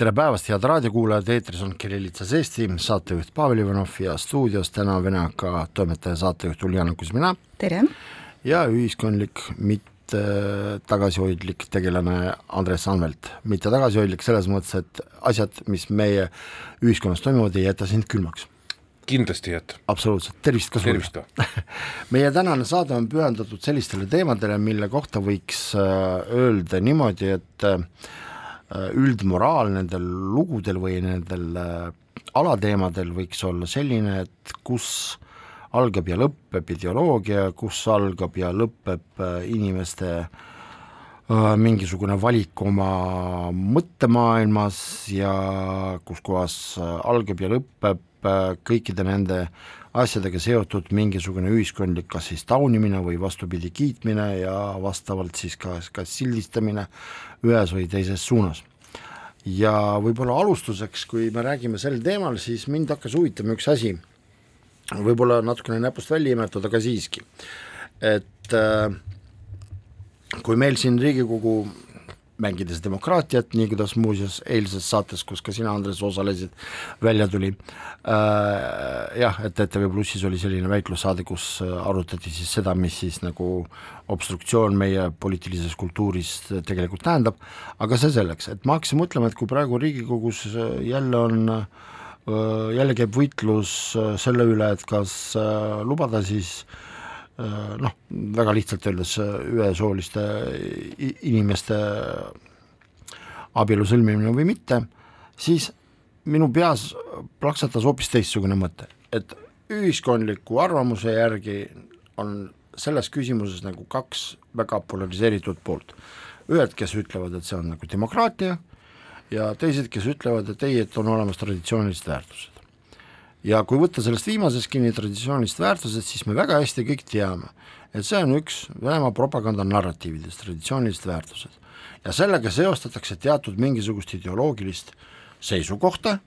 tere päevast, head raadiokuulajad, eetris on Kirillitsas Eesti, saatejuht Pavel Ivanov ja stuudios täna Vene AK toimetaja saatejuht Uljana Kuzmina. tere! ja ühiskondlik mitte tagasihoidlik tegelane Andres Anvelt. mitte tagasihoidlik selles mõttes, et asjad, mis meie ühiskonnas toimuvad, ei jäta sind külmaks. kindlasti ei jäta. absoluutselt, tervist ka sulle! tervist ka! meie tänane saade on pühendatud sellistele teemadele, mille kohta võiks äh, öelda niimoodi, et Äh, üldmoraal nendel lugudel või nendel äh, alateemadel võiks olla selline, et kus algab ja lõpeb ideoloogia, kus algab ja lõpeb äh, inimeste mingisugune valik oma mõttemaailmas ja kus kohas algab ja lõpeb kõikide nende asjadega seotud mingisugune ühiskondlik kas siis taunimine või vastupidi, kiitmine ja vastavalt siis ka, kas sildistamine ühes või teises suunas. ja võib-olla alustuseks, kui me räägime sel teemal, siis mind hakkas huvitama üks asi, võib-olla natukene näpust välja imetada, aga siiski, et äh, kui meil siin Riigikogu mängides demokraatiat, nii kuidas muuseas eilses saates, kus ka sina, Andres, osalesid, välja tuli. Äh,, jah, et ETV Plussis oli selline väiklussaade, kus arutati siis seda, mis siis nagu obstruktsioon meie poliitilises kultuuris tegelikult tähendab, aga see selleks, et ma hakkasin mõtlema, et kui praegu Riigikogus jälle on äh, jälle käib võitlus selle üle, et kas äh, lubada siis äh, Äh, noh, väga lihtsalt öeldes äh, ühesooliste inimeste abielu sõlmimine või mitte, siis minu peas plaksatas hoopis teistsugune mõte, et ühiskondliku arvamuse järgi on selles küsimuses nagu kaks väga polariseeritud poolt. ühed, kes ütlevad, et see on nagu demokraatia ja teised, kes ütlevad, et ei, et on olemas traditsioonilised väärtused ja kui võtta sellest viimasest kinni traditsioonilist väärtused, siis me väga hästi kõik teame, et see on üks Venemaa propaganda narratiividest, traditsioonilised väärtused. ja sellega seostatakse teatud mingisugust ideoloogilist seisukohta,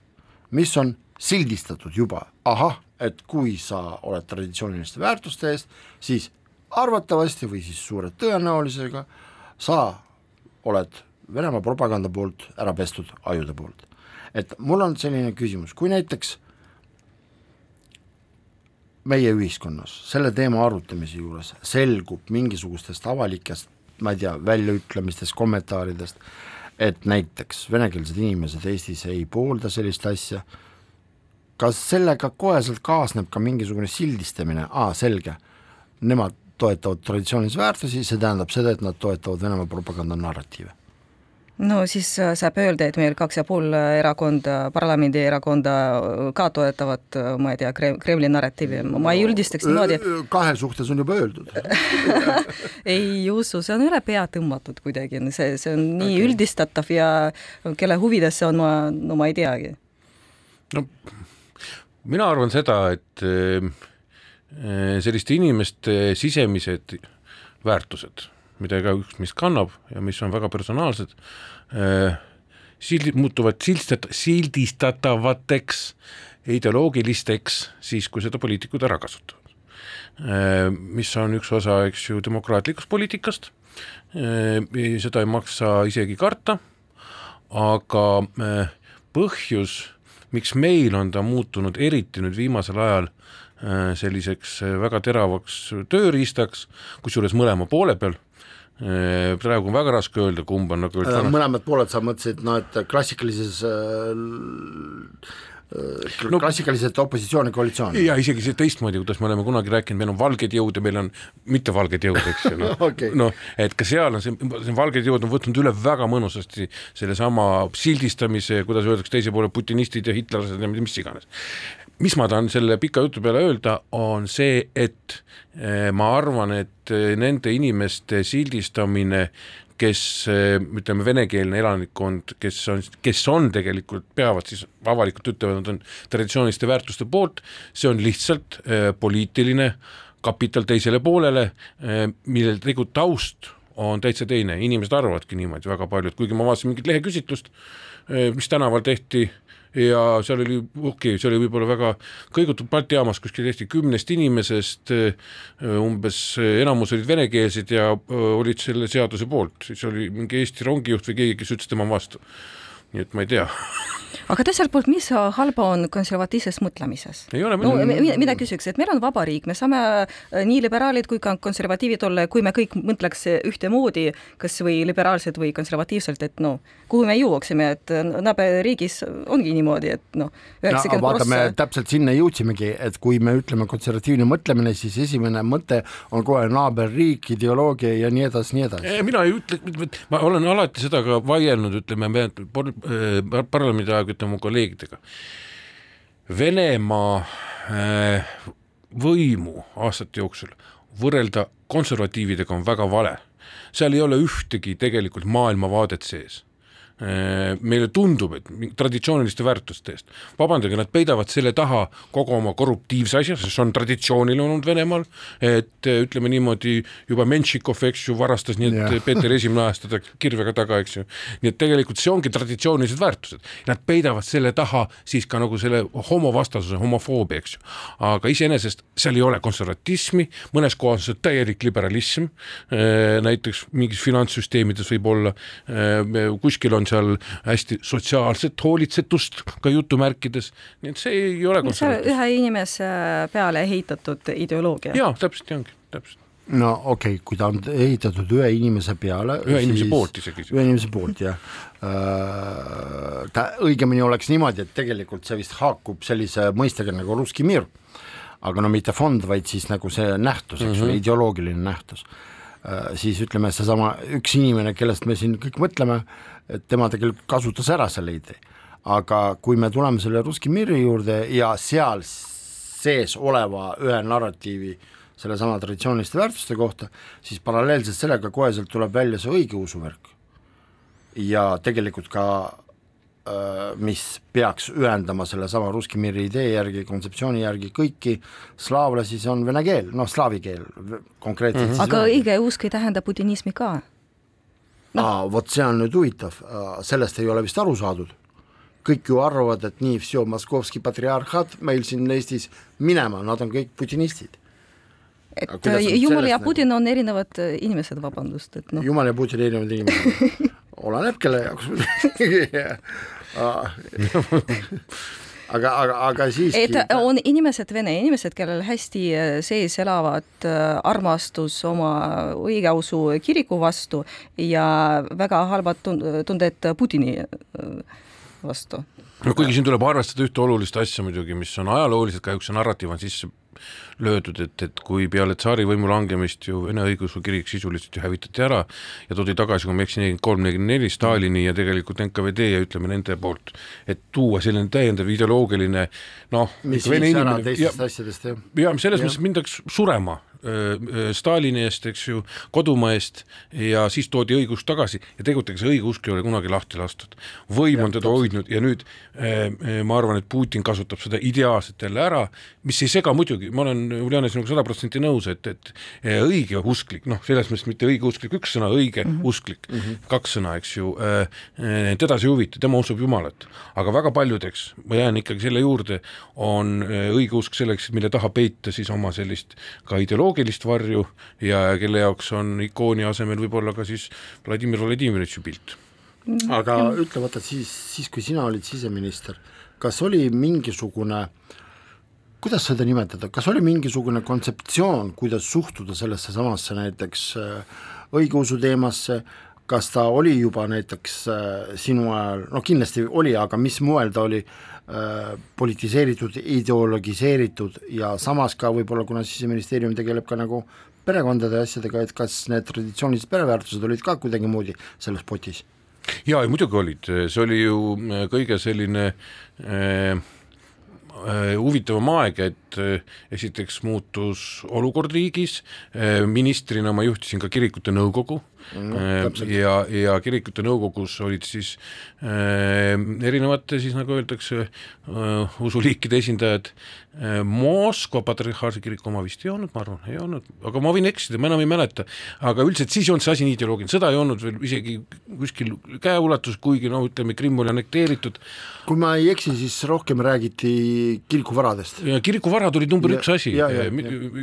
mis on sildistatud juba, ahah, et kui sa oled traditsiooniliste väärtuste eest, siis arvatavasti või siis suure tõenäosusega sa oled Venemaa propaganda poolt ära pestud ajude poolt. et mul on selline küsimus, kui näiteks meie ühiskonnas selle teema arutamise juures selgub mingisugustest avalikest, ma ei tea, väljaütlemistest, kommentaaridest, et näiteks venekeelsed inimesed Eestis ei poolda sellist asja, kas sellega koheselt kaasneb ka mingisugune sildistamine, aa selge, nemad toetavad traditsioonilisi väärtusi, see tähendab seda, et nad toetavad Venemaa propaganda narratiive no siis äh, saab öelda, et meil kaks ja pool erakonda, parlamendierakonda äh, ka toetavad, äh, ma ei tea, Kremli narratiivi, ma ei üldistaks niimoodi. kahe suhtes on juba öeldud ei usu, see on üle pea tõmmatud kuidagi, see, see on nii okay. üldistatav ja kelle huvides see on, ma, no ma ei teagi. no mina arvan seda, et selliste inimeste sisemised väärtused mida igaüks meist kannab ja mis on väga personaalsed äh,, sild-, muutuvad sildistat-, sildistatavateks ideoloogilisteks siis, kui seda poliitikud ära kasutavad äh,. Mis on üks osa, eks ju, demokraatlikust poliitikast äh,, seda ei maksa isegi karta, aga põhjus, miks meil on ta muutunud eriti nüüd viimasel ajal äh, selliseks äh, väga teravaks tööriistaks, kusjuures mõlema poole peal, Äh, praegu on väga raske öelda, kumb on nagu äh, mõlemad pooled, sa mõtlesid, no et klassikalises äh, no, klassikaliselt opositsioon ja koalitsioon. ja isegi see teistmoodi, kuidas me oleme kunagi rääkinud, meil on valged jõud ja meil on mitte valged jõud, eks ju, noh okay. no et ka seal on see, see valged jõud on võtnud üle väga mõnusasti sellesama sildistamise, kuidas öeldakse teise poole putinistid ja hitlerlased ja mis iganes. Mis ma tahan selle pika jutu peale öelda, on see, et eh, ma arvan, et eh, nende inimeste sildistamine, kes ütleme, venekeelne elanikkond, kes on, kes on tegelikult, peavad siis avalikult ütlevad, nad on traditsiooniliste väärtuste poolt, see on lihtsalt äh, poliitiline kapital teisele poolele äh,, millel tegelikult taust on täitsa teine, inimesed arvavadki niimoodi väga paljud, kuigi ma vaatasin mingit leheküsitlust äh,, mis tänaval tehti ja seal oli, okei okay,, see oli võib-olla väga kõigutud Balti jaamas kuskil Eesti kümnest inimesest, umbes enamus olid venekeelsed ja olid selle seaduse poolt, siis oli mingi Eesti rongijuht või keegi, kes ütles tema vastu. nii et ma ei tea aga teiselt poolt, mis halba on konservatiivses mõtlemises? no mina küsiks, et meil on vabariik, me saame äh, nii liberaalid kui ka konservatiivid olla, kui me kõik mõtleks ühtemoodi, kas või liberaalselt või konservatiivselt, et noh, kuhu me jõuaksime, et äh, naaberriigis ongi niimoodi, et noh, üheksakümmend prossa no, me täpselt sinna jõudsimegi, et kui me ütleme konservatiivne mõtlemine, siis esimene mõte on kohe naaberriik, ideoloogia ja nii edasi, nii edasi. mina ei ütle, ma olen alati seda ka vaielnud, ütleme, äh, parlamendi aeg ütleme mu kolleegidega. Venemaa äh, võimu aastate jooksul võrrelda konservatiividega on väga vale. seal ei ole ühtegi tegelikult maailmavaadet sees meile tundub, et traditsiooniliste väärtuste eest, vabandage, nad peidavad selle taha kogu oma korruptiivse asja, sest see on traditsiooniline olnud Venemaal, et äh, ütleme niimoodi, juba Menšikov, eks ju, varastas, nii et yeah. Peeter Esimene ajas teda kirvega taga, eks ju, nii et tegelikult see ongi traditsioonilised väärtused. Nad peidavad selle taha siis ka nagu selle homovastasuse, homofoobia, eks ju. aga iseenesest seal ei ole konservatismi, mõnes kohas on see täielik liberalism, äh, näiteks mingis finantssüsteemides võib olla, kuskil on on seal hästi sotsiaalset hoolitsetust ka jutumärkides, nii et see ei ole ühe inimese peale ehitatud ideoloogia. jaa, täpselt nii ongi, täpselt no okei okay,, kui ta on ehitatud ühe inimese peale. ühe inimese poolt isegi. ühe inimese poolt jah äh,. ta õigemini oleks niimoodi, et tegelikult see vist haakub sellise mõistega nagu Russki Mir, aga no mitte fond, vaid siis nagu see nähtus, eks ju mm -hmm., ideoloogiline nähtus äh,. siis ütleme, seesama üks inimene, kellest me siin kõik mõtleme, et tema tegelikult kasutas ära selle idee. aga kui me tuleme selle Russki Miri juurde ja seal sees oleva ühe narratiivi sellesama traditsiooniliste väärtuste kohta, siis paralleelselt sellega koheselt tuleb välja see õigeusu värk. ja tegelikult ka mis peaks ühendama sellesama Russki Miri idee järgi, kontseptsiooni järgi kõiki slaavlasi, see on vene keel, noh, slaavi keel konkreetselt mm. -hmm. aga õigeusk ei tähenda putinismi ka no.. vot see on nüüd huvitav, sellest ei ole vist aru saadud. kõik ju arvavad, et nii, Moskovski patriarhaat meil siin Eestis minema, nad on kõik putinistid. et Jumal ja Putin nagu... on erinevad äh, inimesed, vabandust, et noh. Jumal ja Putin erinevad inimesed oleneb kelle jaoks aga, aga, aga siiski. et on inimesed, vene inimesed, kellel hästi äh, sees elavad äh, armastus oma õigeusu kiriku vastu ja väga halvad tunded Putini äh, vastu. no kuigi siin tuleb arvestada ühte olulist asja muidugi, mis on ajalooliselt kahjuks see narratiiv on sisse löödud, et, et kui peale tsaarivõimu langemist ju Vene õigeusu kirik sisuliselt ju hävitati ära ja toodi tagasi, kui ma ei eksi, nelikümmend kolm, nelikümmend neli Stalini ja tegelikult NKVD ja ütleme nende poolt, et tuua selline täiendav ideoloogiline noh, mis viis ära teistest asjadest, jah. ja selles mõttes mindaks surema Stalini eest, eks ju, kodumaa eest ja siis toodi õigus tagasi. Ja tegelikult ega see õigeusk ei ole kunagi lahti lastud. võim ja, on teda hoidnud. Ja nüüd ma arvan, et Putin kasutab seda ideaalselt jälle ära, mis ei sega muidugi, ma olen Uljana sinuga sada protsenti nõus, et, et õige usklik, noh, selles mõttes mitte õigeusklik üks sõna, õige mm -hmm. usklik mm, -hmm. kaks sõna, eks ju, teda see ei huvita, tema usub Jumalat. aga väga paljudeks, ma jään ikkagi selle juurde, on õigeusk selleks, mille taha peita siis oma sellist ka ideoloogiat, ideoloogilist varju ja kelle jaoks on ikooni asemel võib-olla ka siis Vladimir Vladimirovitši pilt. aga ütle, vaata siis, siis kui sina olid siseminister, kas oli mingisugune kuidas seda nimetada, kas oli mingisugune kontseptsioon, kuidas suhtuda sellesse samasse näiteks äh, õigeusu teemasse, kas ta oli juba näiteks äh, sinu ajal, no kindlasti oli, aga mis moel ta oli äh, politiseeritud, ideologiseeritud ja samas ka võib-olla, kuna siseministeerium tegeleb ka nagu perekondade asjadega, et kas need traditsioonilised pereväärtused olid ka kuidagimoodi selles potis? jaa, muidugi olid, see oli ju äh, kõige selline äh, huvitavam aeg, et äh, esiteks muutus olukord riigis, ministrina ma juhtisin ka kirikute nõukogu. No, ja, ja kirikute nõukogus olid siis äh, erinevate siis nagu öeldakse äh, usuliikide esindajad. Äh,, Moskva patriarhaalse kiriku oma vist ei olnud, ma arvan, ei olnud, aga ma võin eksida, ma enam ei mäleta, aga üldiselt siis ei olnud see asi nii ideoloogiline, sõda ei olnud veel isegi kuskil käeulatus, kuigi no ütleme, Krimm oli annekteeritud. kui ma ei eksi, siis rohkem räägiti kirikuvaradest. ja kirikuvarad olid number ja, üks asi,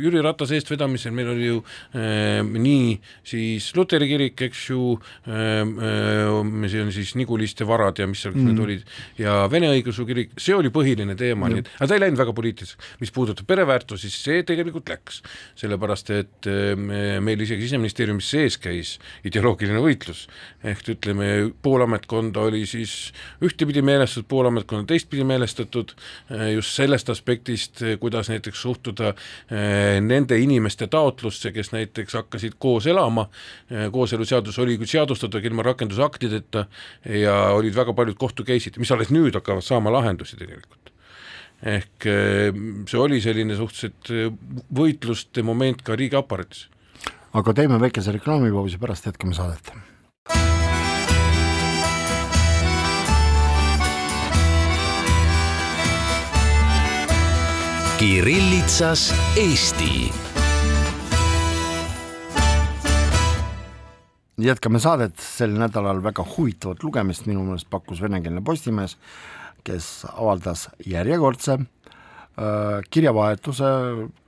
Jüri Ratase eestvedamisel meil oli ju äh, nii siis luteri kirik, eks ju ähm,, äh, see on siis Niguliste varad ja mis seal mm. need olid, ja Vene õigeusu kirik, see oli põhiline teema nii et, aga ta ei läinud väga poliitiliseks. mis puudutab pereväärtusi, siis see tegelikult läks, sellepärast et äh, meil isegi siseministeeriumis sees käis ideoloogiline võitlus, ehk ütleme, pool ametkonda oli siis ühtepidi meelestatud, pool ametkonda teistpidi meelestatud, äh, just sellest aspektist, kuidas näiteks suhtuda äh, nende inimeste taotlusse, kes näiteks hakkasid koos elama, koos kooseluseadus oli küll seadustatud ilma rakendusaktideta ja olid väga paljud kohtu case'id, mis alles nüüd hakkavad saama lahendusi tegelikult. ehk eh, see oli selline suhteliselt eh, võitluste moment ka riigiaparaadis. aga teeme väikese reklaamipausi, pärast jätkame saadet Kirillitsas Eesti. Jätkame saadet, sel nädalal väga huvitavat lugemist minu meelest pakkus venekeelne Postimees, kes avaldas järjekordse kirjavahetuse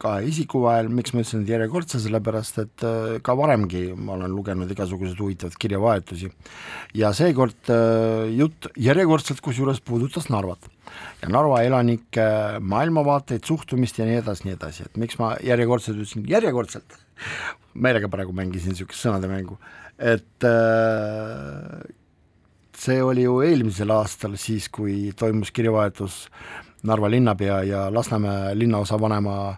kahe isiku vahel, miks ma ütlesin, et järjekordse, sellepärast et äh, ka varemgi ma olen lugenud igasuguseid huvitavaid kirjavahetusi. Ja seekord äh, jutt järjekordselt kusjuures puudutas Narvat. Ja Narva elanike maailmavaateid, suhtumist ja nii edasi, nii edasi, et miks ma järjekordselt ütlesin järjekordselt, meelega praegu mängisin niisugust sõnademängu. Et äh, see oli ju eelmisel aastal siis, kui toimus kirjavahetus Narva linnapea ja Lasnamäe linnaosavanema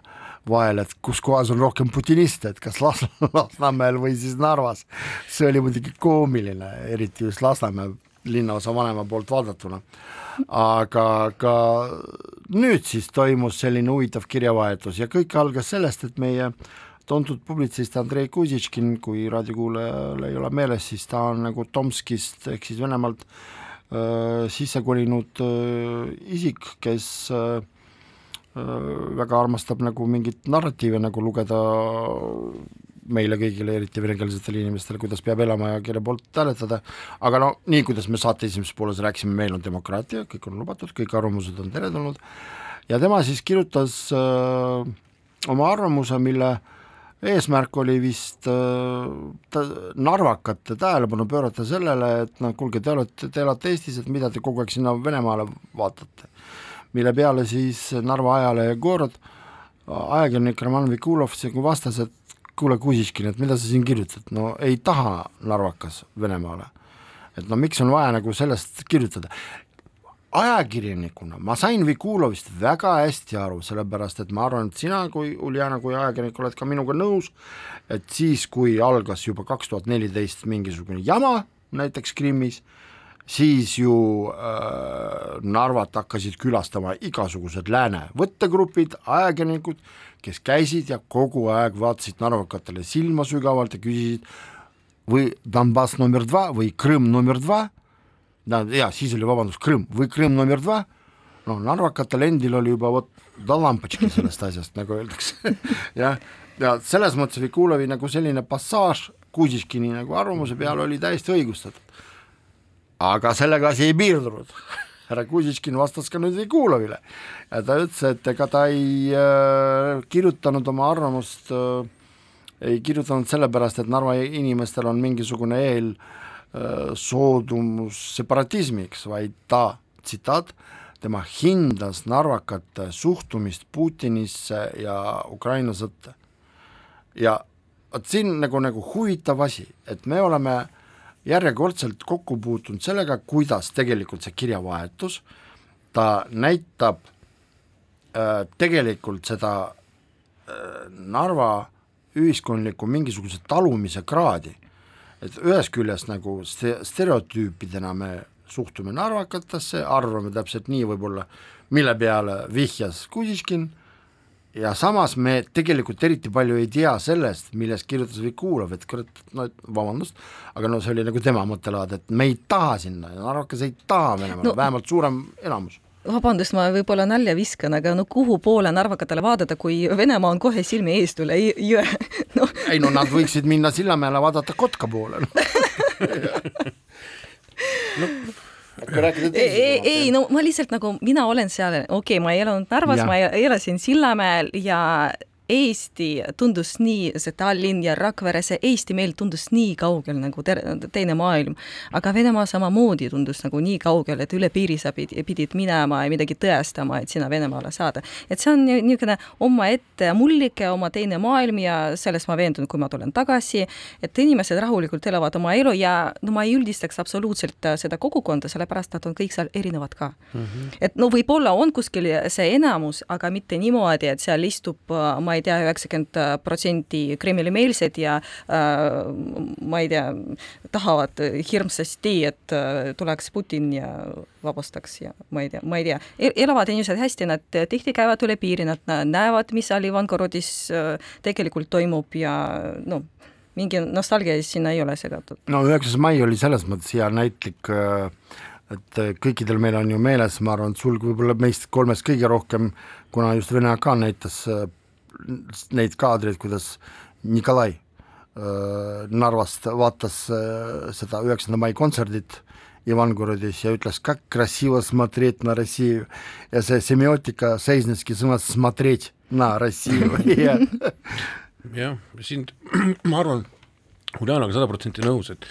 vahel, et kus kohas on rohkem putiniste, et kas Las-, Lasnamäel või siis Narvas. see oli muidugi koomiline, eriti just Lasnamäe linnaosavanema poolt vaadatuna. aga ka nüüd siis toimus selline huvitav kirjavahetus ja kõik algas sellest, et meie tuntud publitsist Andrei Kuzitškin, kui raadiokuulajal ei ole meeles, siis ta on nagu Tomskist ehk siis Venemaalt sisse kolinud äh, isik, kes äh, väga armastab nagu mingit narratiive nagu lugeda meile kõigile, eriti venekeelsetele inimestele, kuidas peab elama ja kelle poolt hääletada, aga no nii, kuidas me saate esimeses pooles rääkisime, meil on demokraatia, kõik on lubatud, kõik arvamused on teretulnud, ja tema siis kirjutas öö, oma arvamuse, mille äh, eesmärk oli vist äh, ta, narvakate tähelepanu pöörata sellele, et noh, kuulge, te olete, te elate Eestis, et mida te kogu aeg sinna Venemaale vaatate. mille peale siis Narva ajalehe Gorod, ajakirjanik Roman Vikulov vastas, et kuule, Kusiškin, et mida sa siin kirjutad, no ei taha narvakas Venemaale. et no miks on vaja nagu sellest kirjutada ajakirjanikuna. Ma sain Vikulovist väga hästi aru, sellepärast et ma arvan, et sina kui Uljana kui ajakirjanik oled ka minuga nõus, et siis, kui algas juba kaks tuhat neliteist mingisugune jama näiteks Krimmis, siis ju äh, Narvat hakkasid külastama igasugused lääne võttegrupid, ajakirjanikud, kes käisid ja kogu aeg vaatasid narvakatele silma sügavalt ja küsisid või Donbass number dva või Krõmm number dva tähendab jaa, siis oli vabandust, Krimm või Krimm number dva, noh, narvakatel endil oli juba vot lampatški sellest asjast, nagu öeldakse. Jah, ja selles mõttes Vikulovi nagu selline passaaž Kuziškini nagu arvamuse peale oli täiesti õigustatud. aga sellega asi ei piirdunud. Härra Kuziškin vastas ka nüüd Vikulovile ja ta ütles, et ega ta ei äh, kirjutanud oma arvamust äh, ei kirjutanud sellepärast, et Narva inimestel on mingisugune eel Äh, soodumus separatismiks, vaid ta, tsitaat, tema hindas narvakate suhtumist Putinisse ja Ukraina sõtta. ja vot siin nagu, nagu huvitav asi, et me oleme järjekordselt kokku puutunud sellega, kuidas tegelikult see kirjavahetus, ta näitab äh, tegelikult seda äh, Narva ühiskondliku mingisuguse talumise kraadi et ühest küljest nagu stereotüüpidena me suhtume narvakatesse, arvame täpselt nii võib-olla, mille peale vihjas Kuziškin ja samas me tegelikult eriti palju ei tea sellest, millest kirjutas Vikulov, et kurat, no vabandust, aga no see oli nagu tema mõttelaad, et me ei taha sinna ja narvakas ei taha Venemaale no,, vähemalt suurem enamus vabandust, ma võib-olla nalja viskan, aga no kuhu poole narvakatele vaadata, kui Venemaa on kohe silmi eest üle jõe? No.. ei no nad võiksid minna Sillamäele vaadata Kotka poole no. no ei, ei no ma lihtsalt nagu, mina olen seal, okei okay,, ma ei elanud Narvas, ma elasin Sillamäel ja Eesti tundus nii, see Tallinn ja Rakvere, see Eesti meil tundus nii kaugel nagu ter-, teine maailm. aga Venemaa samamoodi tundus nagu nii kaugel, et üle piiri sa pidid, pidid minema ja midagi tõestama, et sinna Venemaale saada. et see on niisugune omaette mullike, oma teine maailm ja selles ma veendun, kui ma tulen tagasi, et inimesed rahulikult elavad oma elu ja no ma ei üldistaks absoluutselt seda kogukonda, sellepärast nad on kõik seal erinevad ka mm. -hmm. et no võib-olla on kuskil see enamus, aga mitte niimoodi, et seal istub ma ei tea, üheksakümmend protsenti Kremli-meelsed ja äh, ma ei tea, tahavad hirmsasti, et äh, tuleks Putin ja vabastaks ja ma ei tea, ma ei tea, e-, elavad inimesed hästi, nad tihti käivad üle piiri, nad näevad, mis seal Ivangorodis äh, tegelikult toimub ja noh, mingi nostalgia sinna ei ole segatud. no üheksas mai oli selles mõttes hea näitlik et kõikidel meil on ju meeles, ma arvan, et sul võib-olla meist kolmest kõige rohkem, kuna just Vene AK näitas neid kaadreid, kuidas Nikolai äh, Narvast vaatas äh, seda üheksanda mai kontserdit Ivangorodis ja ütles, как красиво смотреть на Россию ja see semiootika seisneski sõnas смотреть на Россию jah, siin ma arvan, Uljanaga sada protsenti nõus, et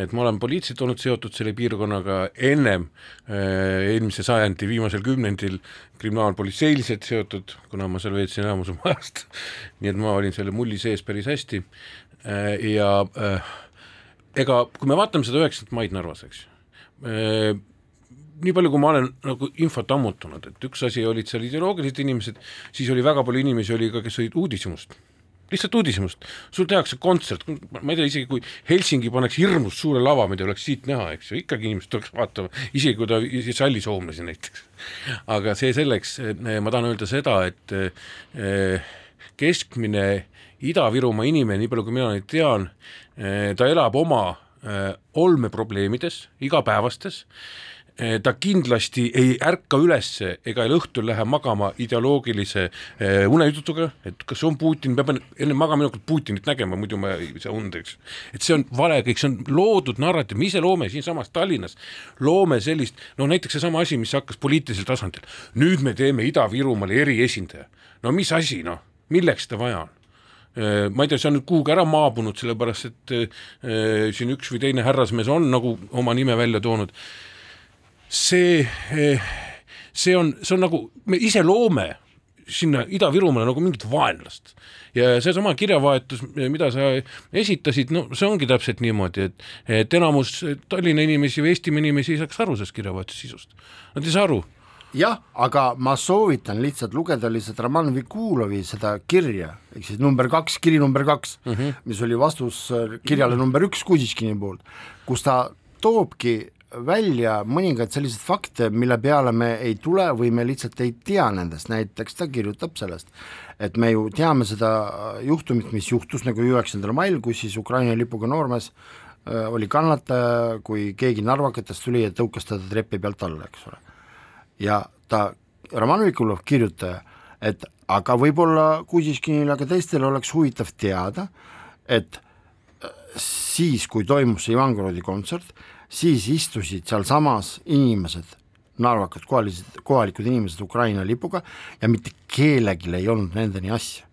et ma olen poliitiliselt olnud seotud selle piirkonnaga ennem äh, eelmise sajandi viimasel kümnendil kriminaalpolitseiliselt seotud, kuna ma seal veetsin enamus oma ajast, nii et ma olin selle mulli sees päris hästi. Äh, ja äh, ega kui me vaatame seda üheksandat maid Narvas, eks äh,, nii palju, kui ma olen nagu infot ammutanud, et üks asi olid seal ideoloogilised inimesed, siis oli väga palju inimesi oli ka, kes olid uudishimust lihtsalt uudishimust, sul tehakse kontsert, ma ei tea, isegi kui Helsingi paneks hirmus suure lava, mida oleks siit näha, eks ju, ikkagi inimesed tuleks vaatama, isegi kui ta salli soomlasi näiteks. aga see selleks, ma tahan öelda seda, et eh, keskmine Ida-Virumaa inimene, nii palju kui mina neid tean, eh, ta elab oma eh, olmeprobleemides, igapäevastes Eh, ta kindlasti ei ärka üles ega õhtul lähe magama ideoloogilise eh, unejutuga, et kas on Putin, peab enne magamaminekut Putinit nägema, muidu ma ei saa und, eks. et see on vale kõik, see on loodud narratiiv, me ise loome siinsamas Tallinnas, loome sellist, no näiteks seesama asi, mis hakkas poliitilisel tasandil, nüüd me teeme Ida-Virumaale eriesindaja, no mis asi noh, milleks seda vaja on? Eh, ma ei tea, see on nüüd kuhugi ära maabunud, sellepärast et äh, siin üks või teine härrasmees on nagu oma nime välja toonud see, see on, see on nagu, me ise loome sinna Ida-Virumaale nagu mingit vaenlast. ja seesama kirjavahetus, mida sa esitasid, no see ongi täpselt niimoodi, et, et enamus Tallinna inimesi või Eestimaa inimesi ei saaks aru sellest kirjavahetuse sisust. Nad ei saa aru jah, aga ma soovitan lihtsalt lugeda lihtsalt Roman Vikulovi seda kirja, ehk siis number kaks, kiri number kaks mm, -hmm. mis oli vastus kirjale number üks Kuziškini poolt, kus ta toobki välja mõningaid selliseid fakte, mille peale me ei tule või me lihtsalt ei tea nendest, näiteks ta kirjutab sellest, et me ju teame seda juhtumit, mis juhtus nagu üheksandal mail, kus siis Ukraina lipuga noormees äh, oli kannataja, kui keegi narvakatest tuli ja tõukas teda trepi pealt alla, eks ole. ja ta, Roman Vikulov, kirjutaja, et aga võib-olla Kuziškinile, aga teistel oleks huvitav teada, et äh, siis, kui toimus see Ivangorodi kontsert, siis istusid sealsamas inimesed, narvakad, kohalised, kohalikud inimesed Ukraina lipuga ja mitte kellelgi ei olnud nendeni asja.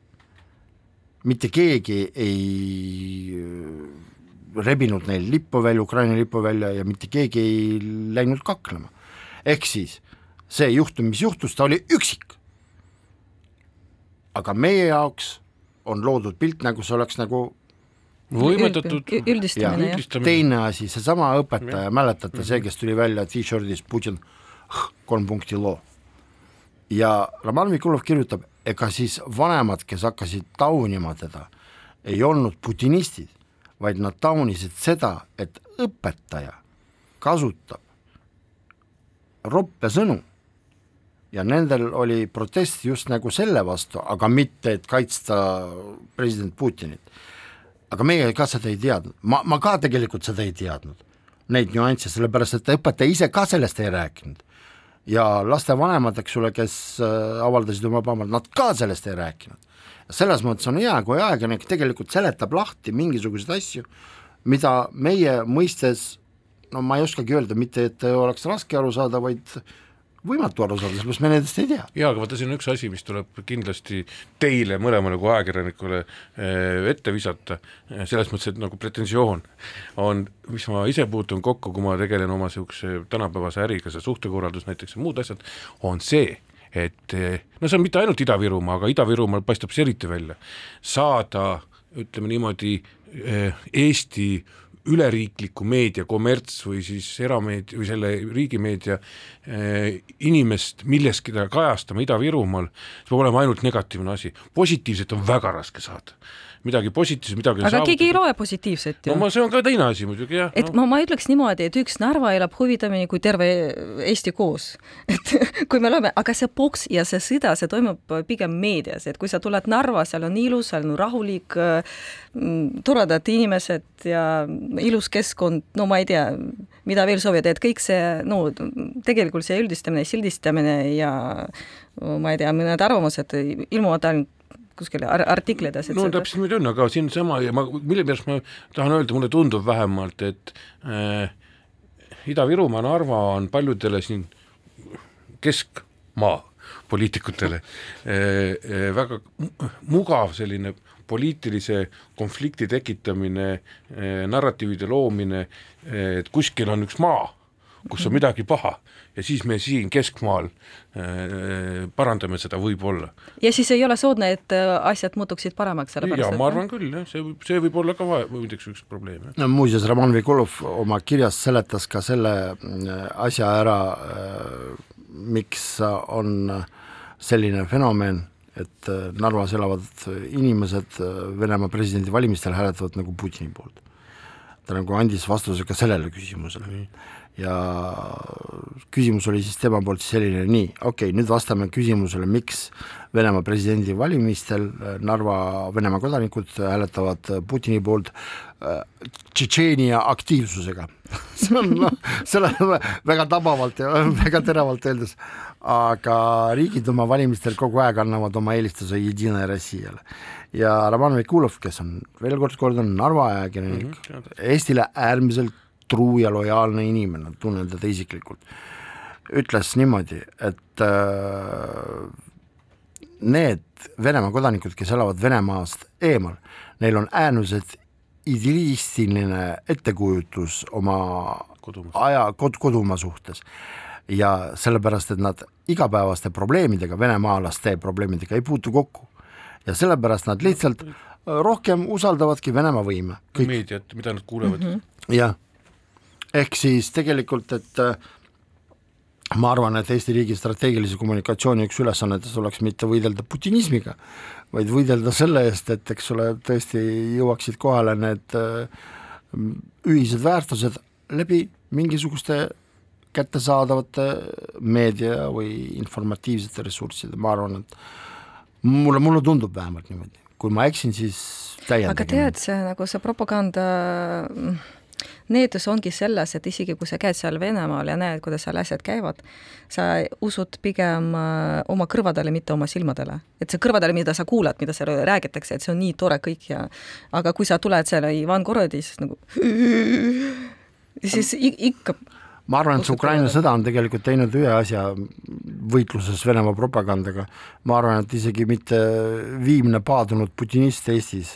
mitte keegi ei äh, rebinud neil lippu välja, Ukraina lippu välja ja mitte keegi ei läinud kaklema. ehk siis see juhtum, mis juhtus, ta oli üksik. aga meie jaoks on loodud pilt, nagu see oleks nagu võimendatud üldistamine, jah. teine asi, seesama õpetaja, mäletate, see, kes tuli välja t-shirtis Putin kolm punkti loo. ja Roman Mikulov kirjutab, ega siis vanemad, kes hakkasid taunima teda, ei olnud putinistid, vaid nad taunisid seda, et õpetaja kasutab roppe sõnu ja nendel oli protest just nagu selle vastu, aga mitte, et kaitsta president Putinit. Aga meie ka seda ei teadnud, ma, ma ka tegelikult seda ei teadnud, neid nüansse, sellepärast et õpetaja ise ka sellest ei rääkinud. ja lastevanemad, eks ole, kes äh, avaldasid oma pahamad, nad ka sellest ei rääkinud. selles mõttes on hea, kui ajakirjanik tegelikult seletab lahti mingisuguseid asju, mida meie mõistes no ma ei oskagi öelda, mitte et oleks raske aru saada, vaid võimatu aru saada, sellepärast me nendest ei tea. jaa, aga vaata, siin on üks asi, mis tuleb kindlasti teile mõlemale kui ajakirjanikule eh, ette visata, eh, selles mõttes, et nagu pretensioon on, mis ma ise puutun kokku, kui ma tegelen oma niisuguse tänapäevase äriga, see suhtekorraldus näiteks ja muud asjad, on see, et eh, no see on mitte ainult Ida-Virumaa, aga Ida-Virumaal paistab see eriti välja, saada ütleme niimoodi, Eesti üleriikliku meedia, kommerts või siis erameedia või selle riigimeedia eh, inimest milleski kajastama Ida-Virumaal, see peab olema ainult negatiivne asi, positiivset on väga raske saada midagi positiivset, midagi aga saavutada. keegi ei loe positiivset ju. no ma, see on ka teine asi muidugi jah. et no. ma, ma ütleks niimoodi, et üks Narva elab huvitavamini kui terve Eesti koos. et kui me loeme, aga see boks ja see sõda, see toimub pigem meedias, et kui sa tuled Narva, seal on ilus, seal on rahulik, mm, toredad inimesed ja ilus keskkond, no ma ei tea, mida veel soovida, et kõik see, no tegelikult see üldistamine, sildistamine ja ma ei tea, mõned arvamused ilmuvad ainult kuskil artiklides. no täpselt muidugi on, aga siin sama ja ma, mille pärast ma tahan öelda, mulle tundub vähemalt, et äh, Ida-Virumaa, Narva on paljudele siin keskmaa poliitikutele äh, äh, väga mugav selline poliitilise konflikti tekitamine äh,, narratiivide loomine, äh, et kuskil on üks maa, kus on midagi paha ja siis me siin keskmaal äh, parandame seda võib-olla. ja siis ei ole soodne, et äh, asjad muutuksid paremaks, sellepärast jaa, ma arvan küll, jah, see võib, see võib olla ka muideks üks probleem. no muuseas, Roman Vikulov oma kirjas seletas ka selle äh, asja ära äh,, miks on selline fenomen, et Narvas elavad inimesed Venemaa presidendivalimistel hääletavad nagu Putini poolt. ta nagu andis vastuse ka sellele küsimusele mm. Ja küsimus oli siis tema poolt selline, nii, okei okay,, nüüd vastame küsimusele, miks Venemaa presidendivalimistel äh, Narva Venemaa kodanikud hääletavad Putini poolt äh, Tšetšeenia aktiivsusega. See on noh, selle väga tabavalt ja väga teravalt öeldes, aga riigid oma valimistel kogu aeg annavad oma eelistuse Jedina Rossijale. ja Roman Vekulov, kes on veel kord kordan Narva ajakirjanik mm, -hmm, Eestile äärmiselt truu ja lojaalne inimene, tunnen teda isiklikult, ütles niimoodi, et äh, need Venemaa kodanikud, kes elavad Venemaast eemal, neil on äärmiselt idealistiline ettekujutus oma kodumaa. aja, kod-, kodumaa suhtes. ja sellepärast, et nad igapäevaste probleemidega, venemaalaste probleemidega ei puutu kokku. ja sellepärast nad lihtsalt rohkem usaldavadki Venemaa võime. meediat, mida nad kuulevad mm. -hmm. jah ehk siis tegelikult, et äh, ma arvan, et Eesti riigi strateegilise kommunikatsiooni üks ülesannetest oleks mitte võidelda putinismiga, vaid võidelda selle eest, et eks ole, tõesti jõuaksid kohale need äh, ühised väärtused läbi mingisuguste kättesaadavate meedia või informatiivsete ressursside, ma arvan, et mulle, mulle tundub vähemalt niimoodi, kui ma eksin, siis täiendage. aga tead, see nagu see propaganda needus ongi selles, et isegi kui sa käid seal Venemaal ja näed, kuidas seal asjad käivad, sa usud pigem äh, oma kõrvadele, mitte oma silmadele. et see kõrvadele, mida sa kuulad, mida seal räägitakse, et see on nii tore kõik ja aga kui sa tuled selle Ivan Gorodi, siis nagu siis ikka ma arvan, et see Ukraina sõda on tegelikult teinud ühe asja võitluses Venemaa propagandaga, ma arvan, et isegi mitte viimne paadunud putinist Eestis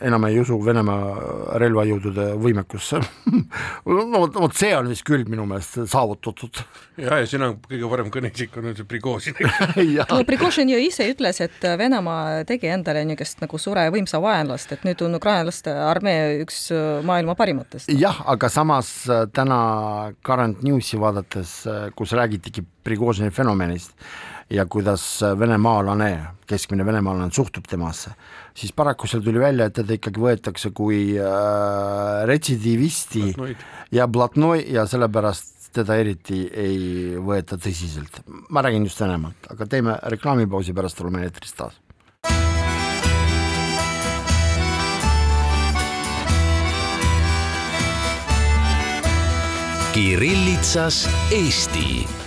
enam ei usu Venemaa relvajõudude võimekusse no vot, vot see on vist küll minu meelest saavutatud. ja, ja siin on kõige parem kõneisik on see Prigožin no Prigožin ju ise ütles, et Venemaa tegi endale niisugust nagu suure võimsa vaenlast, et nüüd on ukrainlaste armee üks maailma parimatest. jah, aga samas äh, täna Current Newsi vaadates, äh, kus räägitigi Prigožini fenomenist ja kuidas venemaalane, keskmine venemaalane suhtub temasse siis paraku seal tuli välja, et teda ikkagi võetakse kui äh, retsidiivisti Blatnoid. ja Blatnoi ja sellepärast teda eriti ei võeta tõsiselt. ma räägin just Venemaalt, aga teeme reklaamipausi, pärast oleme eetris taas. Kirillitsas Eesti.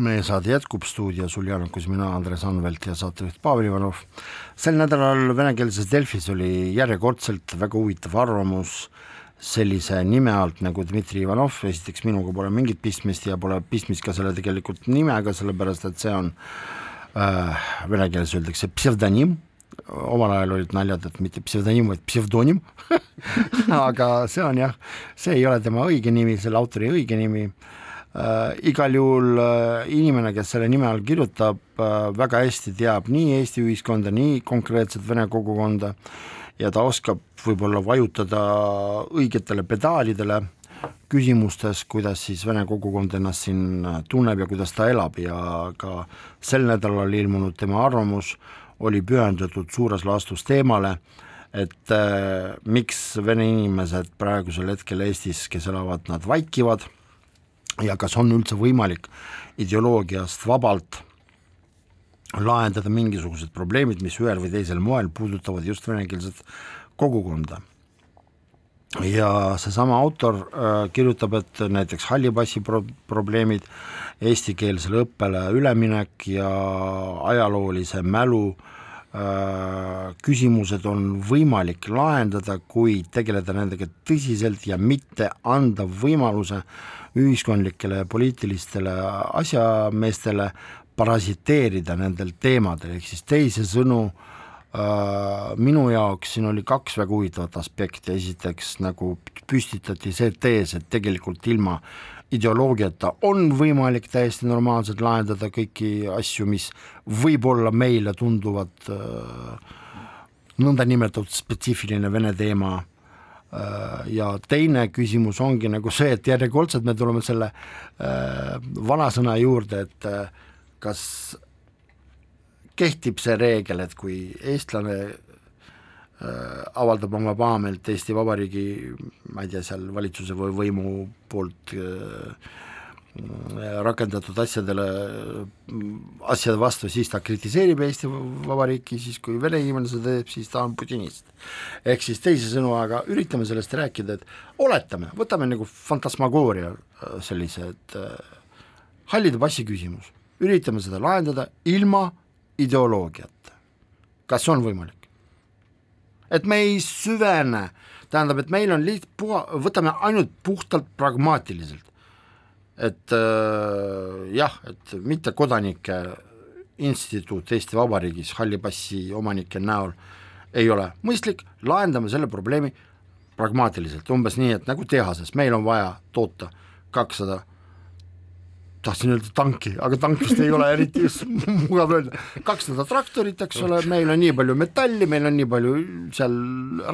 Meie saade jätkub stuudios Uljanukus mina, Andres Anvelt ja saatejuht Pavel Ivanov. sel nädalal venekeelses Delfis oli järjekordselt väga huvitav arvamus sellise nime alt nagu Dmitri Ivanov, esiteks minuga pole mingit pistmist ja pole pistmist ka selle tegelikult nimega, sellepärast et see on äh, vene keeles öeldakse psevdonim omal ajal olid naljad, et mitte pseudonim, vaid pseudonim aga see on jah, see ei ole tema õige nimi, selle autori õige nimi äh,. Igal juhul äh, inimene, kes selle nime all kirjutab äh,, väga hästi teab nii Eesti ühiskonda, nii konkreetset vene kogukonda ja ta oskab võib-olla vajutada õigetele pedaalidele küsimustes, kuidas siis vene kogukond ennast siin tunneb ja kuidas ta elab. Ja ka sel nädalal ilmunud tema arvamus äh, oli pühendatud suures laastus teemale, et äh, miks vene inimesed praegusel hetkel Eestis, kes elavad, nad vaikivad ja kas on üldse võimalik ideoloogiast vabalt lahendada mingisugused probleemid, mis ühel või teisel moel puudutavad just venekeelset kogukonda. ja seesama autor äh, kirjutab, et näiteks halli passi pro-, probleemid, eestikeelsele õppele üleminek ja ajaloolise mälu äh, küsimused on võimalik lahendada, kui tegeleda nendega tõsiselt ja mitte anda võimaluse ühiskondlikele ja poliitilistele asjameestele parasiteerida nendel teemadel, ehk siis teisisõnu äh, minu jaoks siin oli kaks väga huvitavat aspekti, esiteks nagu püstitati see tees, et tegelikult ilma ideoloogiata on võimalik täiesti normaalselt lahendada kõiki asju, mis võib-olla meile tunduvad äh, nõndanimetatud spetsiifiline vene teema äh, ja teine küsimus ongi nagu see, et järjekordselt me tuleme selle äh, vanasõna juurde, et kas kehtib see reegel, et kui eestlane avaldab oma pahameelt Eesti Vabariigi, ma ei tea, seal valitsuse või võimu poolt äh, rakendatud asjadele, asjade vastu, siis ta kritiseerib Eesti Vabariiki, siis kui vene inimene seda teeb, siis ta on putinist. ehk siis teisisõnu, aga üritame sellest rääkida, et oletame, võtame nagu fantasmagooria äh, sellise, et hallide passi küsimus, üritame seda lahendada ilma ideoloogiata. kas on võimalik? Et me ei süvene, tähendab, et meil on liht-, puha, võtame ainult puhtalt pragmaatiliselt. et äh, jah, et mittekodanike instituut Eesti Vabariigis halli passi omanike näol ei ole mõistlik, lahendame selle probleemi pragmaatiliselt, umbes nii, et nagu tehases, meil on vaja toota kakssada tahtsin öelda tanki, aga tankist ei ole eriti mugav öelda, kakssada traktorit, eks ole, meil on nii palju metalli, meil on nii palju seal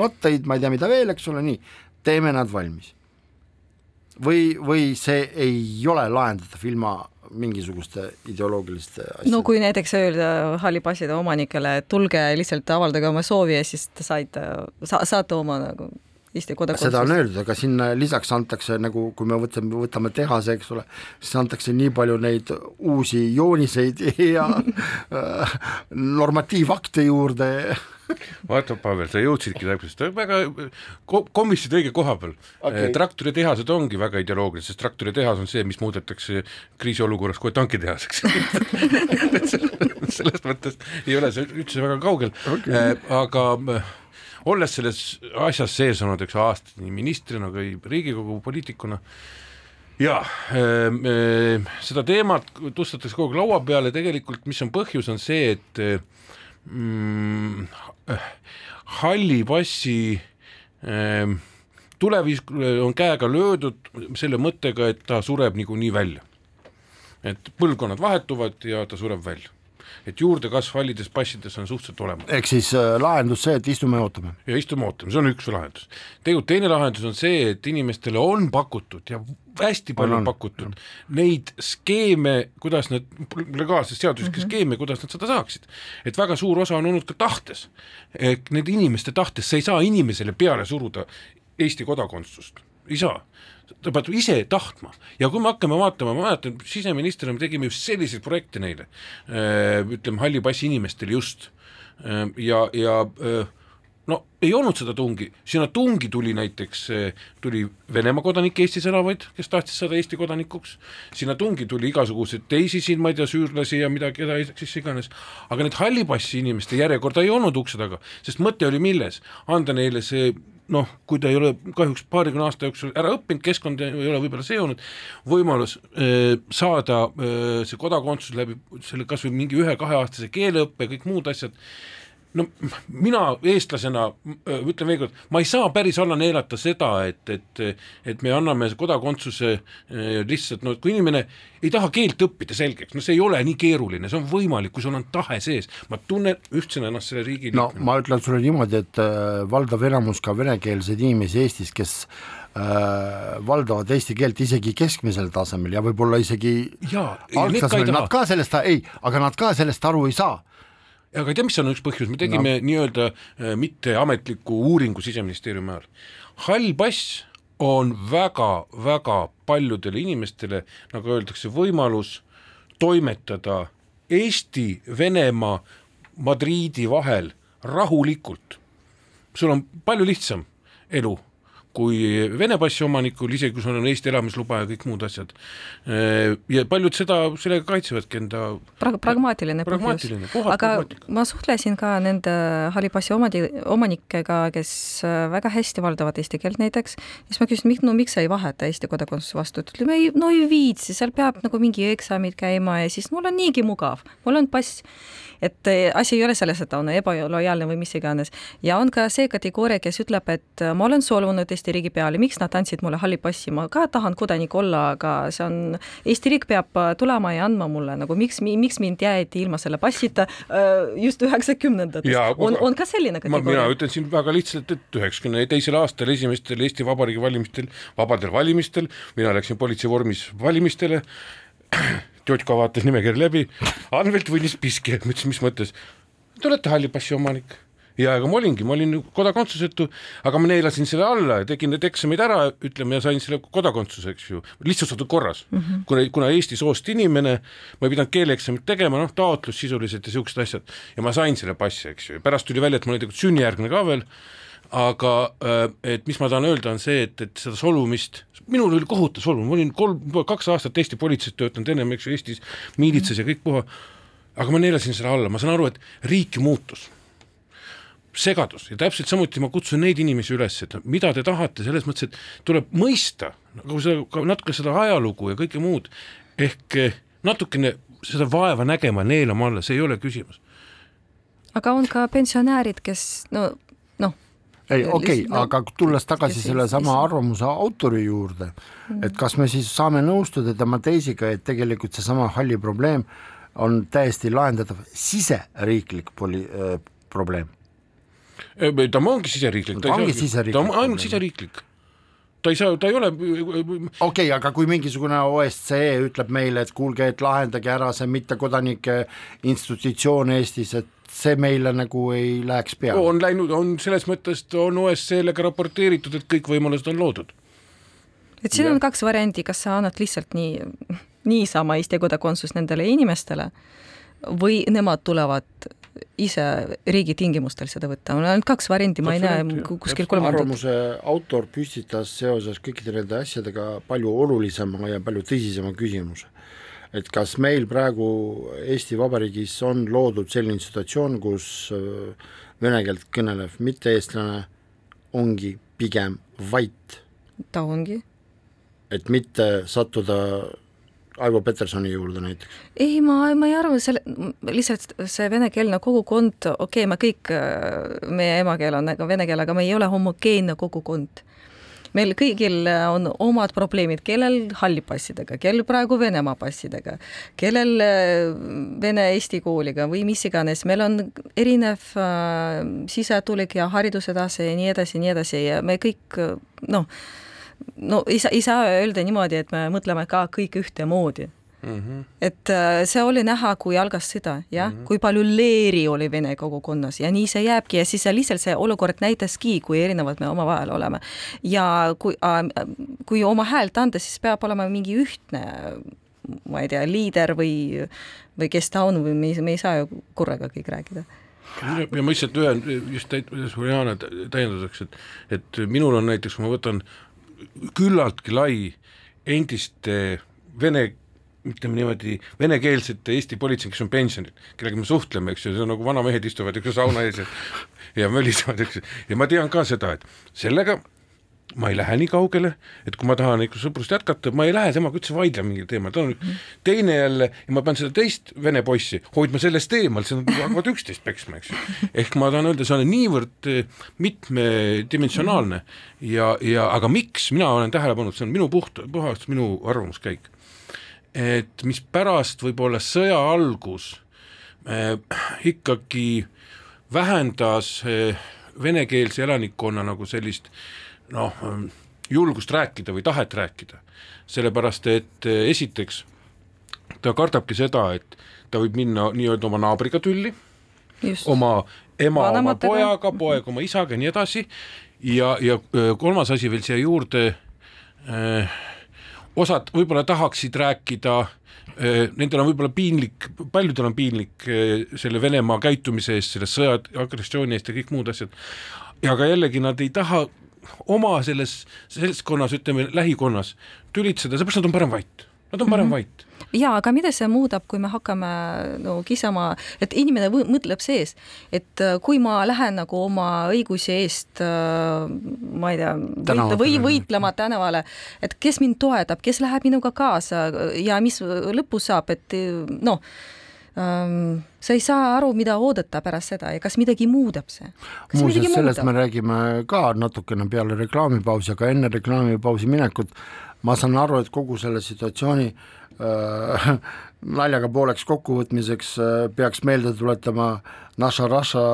rattaid, ma ei tea, mida veel, eks ole, nii, teeme nad valmis. või, või see ei ole lahendatav ilma mingisuguste ideoloogiliste asjade. no kui näiteks öelda halli passide omanikele, et tulge lihtsalt avaldage oma soovi ja siis te saite sa,, saate oma nagu Eesti kodakondsust. seda on öeldud, aga sinna lisaks antakse nagu, kui me võtame, võtame tehase, eks ole, siis antakse nii palju neid uusi jooniseid ja äh, normatiivakte juurde. Vaata, Pavel, sa jõudsidki täpselt, väga komissid õige koha peal. Okay.. traktoritehased ongi väga ideoloogilised, sest traktoritehas on see, mis muudetakse kriisiolukorras kohe tankitehaseks. Selles mõttes ei ole see üldse väga kaugel. Okay., äh, aga äh, olles selles asjas sees olnud, eks aastaid nii ministrina kui Riigikogu poliitikuna, jaa äh,, seda teemat tõstetakse kogu aeg laua peale, tegelikult mis on põhjus, on see, et mm, halli passi äh, tulevisk on käega löödud selle mõttega, et ta sureb niikuinii välja. et põlvkonnad vahetuvad ja ta sureb välja et juurdekasv hallides passides on suhteliselt olemas. ehk siis äh, lahendus see, et istume ja ootame? ja istume ootame, see on üks lahendus. tegelikult teine lahendus on see, et inimestele on pakutud ja hästi palju on, on pakutud on. neid skeeme, kuidas nad, legaalses seaduslikke mm -hmm. skeeme, kuidas nad seda saaksid. et väga suur osa on olnud ka tahtes, nende inimeste tahtes, sa ei saa inimesele peale suruda Eesti kodakondsust, ei saa ta peab ise tahtma. Ja kui me hakkame vaatama, ma mäletan, siseministrina me tegime just selliseid projekte neile, ütleme halli passi inimestele just. Ja, ja no ei olnud seda tungi, sinna tungi tuli näiteks, tuli Venemaa kodanikke Eestis elavaid, kes tahtis saada Eesti kodanikuks, sinna tungi tuli igasuguseid teisi siin, ma ei tea, süürlasi ja mida, keda siis iganes, aga need halli passi inimeste järjekorda ei olnud ukse taga, sest mõte oli milles, anda neile see noh, kui ta ei ole kahjuks paarikümne aasta jooksul ära õppinud, keskkond ei ole võib-olla seonud, võimalus äh, saada äh, see kodakondsus läbi selle kas või mingi ühe-kaheaastase keeleõppe, kõik muud asjad no mina eestlasena ütlen veel kord, ma ei saa päris alla neelata seda, et, et, et me anname kodakondsuse lihtsalt no kui inimene ei taha keelt õppida selgeks, no see ei ole nii keeruline, see on võimalik, kui sul on tahe sees, ma tunnen ühtsena ennast selle riigi no liikmena. ma ütlen sulle niimoodi, et äh, valdav enamus ka venekeelseid inimesi Eestis, kes äh, valdavad eesti keelt isegi keskmisel tasemel ja võib-olla isegi algtasemel, nad ka sellest, ei, aga nad ka sellest aru ei saa aga tead, mis on üks põhjus, me tegime no. nii-öelda äh, mitteametliku uuringu Siseministeeriumi ajal. hall pass on väga-väga paljudele inimestele, nagu öeldakse, võimalus toimetada Eesti, Venemaa, Madriidi vahel rahulikult. sul on palju lihtsam elu kui Vene passi omanikul, isegi kui sul on Eesti elamisluba ja kõik muud asjad. ja paljud seda, sellega kaitsevadki enda Prag pragmaatiline põhjus, aga ma suhtlesin ka nende halli passi omandi, omanikega, kes väga hästi valdavad eesti keelt näiteks, siis ma küsisin, no miks sa ei vaheta Eesti kodakondsuse vastu, ta ütleb, ei no ei viitsi, seal peab nagu mingi eksamid käima ja siis mul on niigi mugav, mul on pass. Et asi ei ole selles, et ta on ebalojaalne või mis iganes. ja on ka see kategooria, kes ütleb, et ma olen solvunud Eesti Eesti riigi peale, miks nad andsid mulle halli passi, ma ka tahan kodanik olla, aga see on, Eesti riik peab tulema ja andma mulle nagu miks, miks mind jäeti ilma selle passita äh, just üheksakümnendates, on, on ka selline kategooria. mina ütlen siin väga lihtsalt, et üheksakümne teisel aastal esimestel Eesti Vabariigi valimistel, vabadel valimistel, mina läksin politsei vormis valimistele, Tjotka vaatas nimekirja läbi, Anvelt võinis piski, ma ütlesin, mis mõttes, te olete halli passi omanik ja ega ma olingi, ma olin kodakondsusetu, aga ma neelasin selle alla ja tegin need eksamid ära, ütleme, ja sain selle kodakondsuse, eks ju, lihtsustatud korras. Mm. -hmm. kuna, kuna Eesti soost inimene, ma ei pidanud keeleeksamit tegema, noh, taotlus sisuliselt ja siuksed asjad. Ja ma sain selle passi, eks ju, pärast tuli välja, et ma olin tegelikult sünnijärgne ka veel. Aga äh, et mis ma tahan öelda, on see, et, et seda solvumist, minul oli kohutav solvumine, ma olin kolm, kaks aastat Eesti politseis töötanud ennem, eks ju, Eestis miilitsas ja kõik puha, aga ma neelasin selle alla, ma saan aru, et riik muutus segadus. Ja täpselt samuti ma kutsun neid inimesi üles, et mida te tahate, selles mõttes, et tuleb mõista nagu seda, ka natuke seda ajalugu ja kõike muud, ehk eh, natukene seda vaeva nägema, neelama alla, see ei ole küsimus. aga on ka pensionärid, kes no noh, ei, okei okay, no,, aga tulles tagasi sellesama arvamuse autori juurde, mm. et kas me siis saame nõustuda tema teisiga, et tegelikult seesama halli probleem on täiesti lahendatav siseriiklik poli- äh,, probleem ta ongi siseriiklik, ta ongi siseriiklik, ta on ainult siseriiklik ta ei saa, ta ei ole okei okay,, aga kui mingisugune OSCE ütleb meile, et kuulge, et lahendage ära see mittekodanike institutsioon Eestis, et see meile nagu ei läheks peale? on läinud, on selles mõttes, on OSCE-le ka raporteeritud, et kõik võimalused on loodud. et siin ja. on kaks varianti, kas sa annad lihtsalt nii, niisama Eesti kodakondsust nendele inimestele või nemad tulevad ise riigi tingimustel seda võtta, on ainult kaks varianti, ma ei näe kuskil kolmandat. arvamuse autor püstitas seoses kõikide nende asjadega palju olulisema ja palju tõsisema küsimuse. et kas meil praegu Eesti Vabariigis on loodud selline situatsioon, kus äh, vene keelt kõnelev mitte-eestlane ongi pigem vait? ta ongi. et mitte sattuda Aivo Petersoni juurde näiteks? ei, ma, ma ei arva, selle, lihtsalt see venekeelne kogukond, okei okay,, me kõik, meie emakeel on nagu vene keel, aga me ei ole homogeenne kogukond meil kõigil on omad probleemid, kellel halli passidega, kellel praegu Venemaa passidega, kellel vene-eesti kooliga või mis iganes, meil on erinev äh, sisetulek ja hariduse tase ja nii edasi ja nii edasi ja me kõik noh, no ei saa, ei saa öelda niimoodi, et me mõtleme ka kõik ühtemoodi mm. -hmm. et äh, see oli näha, kui algas sõda, jah mm, -hmm. kui palju leeri oli vene kogukonnas ja nii see jääbki ja siis lihtsalt see olukord näitaski, kui erinevad me omavahel oleme. ja kui äh,, kui oma häält anda, siis peab olema mingi ühtne ma ei tea, liider või, või kes ta on või me ei, me ei saa ju korraga kõik rääkida ja ma lihtsalt ühe just Juliana täienduseks, et, et minul on näiteks, ma võtan küllaltki lai endiste vene ütleme niimoodi, venekeelsete Eesti politsei, kes on pensionil, kellega me suhtleme, eks ju, see on nagu vanamehed istuvad üks sauna ees ja ja mölisevad, eks ju, ja ma tean ka seda, et sellega ma ei lähe nii kaugele, et kui ma tahan ikka sõprust jätkata, ma ei lähe temaga üldse vaidlema mingil teemal, ta on mm. teine jälle ja ma pean seda teist vene poissi hoidma sellest eemal, see on, hakkavad üksteist peksma, eks ju. ehk ma tahan öelda, see on niivõrd eh, mitmedimensionaalne ja, ja aga miks, mina olen tähele pannud, see on minu puht, puhas minu arvamuskäik, et mispärast võib-olla sõja algus äh, ikkagi vähendas äh, venekeelse elanikkonna nagu sellist äh, noh, julgust rääkida või tahet rääkida, sellepärast et eh, esiteks ta kardabki seda, et ta võib minna nii-öelda oma naabriga tülli, oma ema Vanematega. oma pojaga, poeg oma isaga ja nii edasi, ja, ja eh, kolmas asi veel siia juurde eh,, osad võib-olla tahaksid rääkida Nendel on võib-olla piinlik, paljudel on piinlik selle Venemaa käitumise eest, selle sõja, agressiooni eest ja kõik muud asjad. aga jällegi nad ei taha oma selles seltskonnas, ütleme lähikonnas tülitseda, seepärast nad on parem vait, nad on parem mm -hmm. vait. Jaa, aga mida see muudab, kui me hakkame no kisama, et inimene mõtleb sees, et äh, kui ma lähen nagu oma õiguse eest äh, ma ei tea, võit, või võitlema tänavale, et kes mind toetab, kes läheb minuga kaasa ja mis lõpus saab, et noh, sa ei saa aru, mida oodata pärast seda ja kas midagi muudab see. muuseas, sellest me räägime ka natukene peale reklaamipausi, aga enne reklaamipausi minekut ma saan aru, et kogu selle situatsiooni äh, naljaga pooleks kokkuvõtmiseks äh, peaks meelde tuletama Naša Raša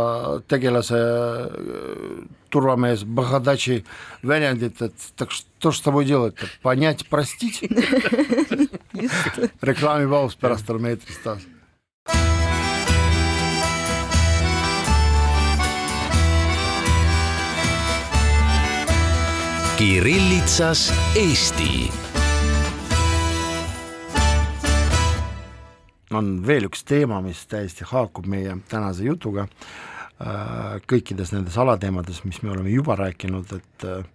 tegelase äh, turvamees Bahadachi väljendit, et так что ж с тобой делать, понять, простить reklaamipaus pärast oleme eetris taas Kirillitsas Eesti. on veel üks teema, mis täiesti haakub meie tänase jutuga, äh, kõikides nendes alateemades, mis me oleme juba rääkinud, et äh,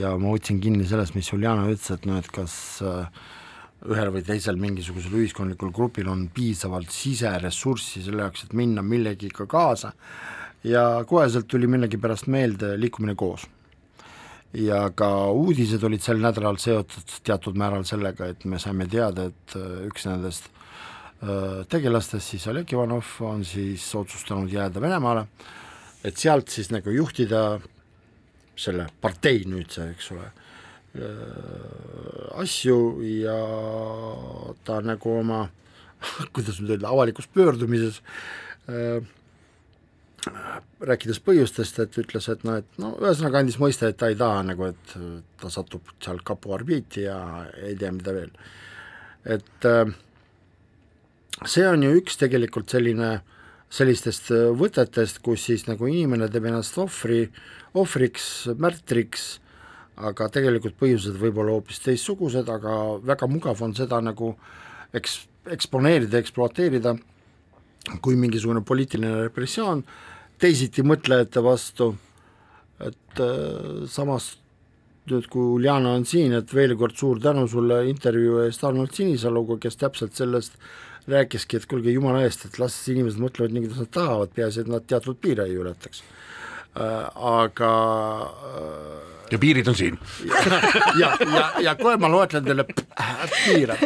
ja ma võtsin kinni sellest, mis Juliana ütles, et noh, et kas äh, ühel või teisel mingisugusel ühiskondlikul grupil on piisavalt siseressurssi selle jaoks, et minna millegiga kaasa ja koheselt tuli millegipärast meelde liikumine koos ja ka uudised olid sel nädalal seotud teatud määral sellega, et me saime teada, et äh, üks nendest äh, tegelastest, siis Oleg Ivanov, on siis otsustanud jääda Venemaale, et sealt siis nagu juhtida selle partei nüüdse, eks ole, äh, asju ja ta nagu oma, kuidas nüüd öelda, avalikus pöördumises äh, rääkides põhjustest, et ütles, et noh, et no ühesõnaga andis mõista, et ta ei taha nagu, et ta satub seal kapo orbiiti ja ei tea, mida veel. et äh, see on ju üks tegelikult selline, sellistest võtetest, kus siis nagu inimene teeb ennast ohvri, ohvriks, märtriks, aga tegelikult põhjused võib olla hoopis teistsugused, aga väga mugav on seda nagu eks-, eksponeerida, ekspluateerida kui mingisugune poliitiline repressioon teisiti mõtlejate vastu, et äh, samas nüüd, kui Uljana on siin, et veel kord suur tänu sulle intervjuu eest Arnold Sinisaluga, kes täpselt sellest rääkiski, et kuulge jumala eest, et las inimesed mõtlevad nii, kuidas nad tahavad, peaasi, et nad teatud piire ei ületaks äh,. Aga äh, ja piirid on siin. ja, ja, ja kohe ma loetlen teile piire.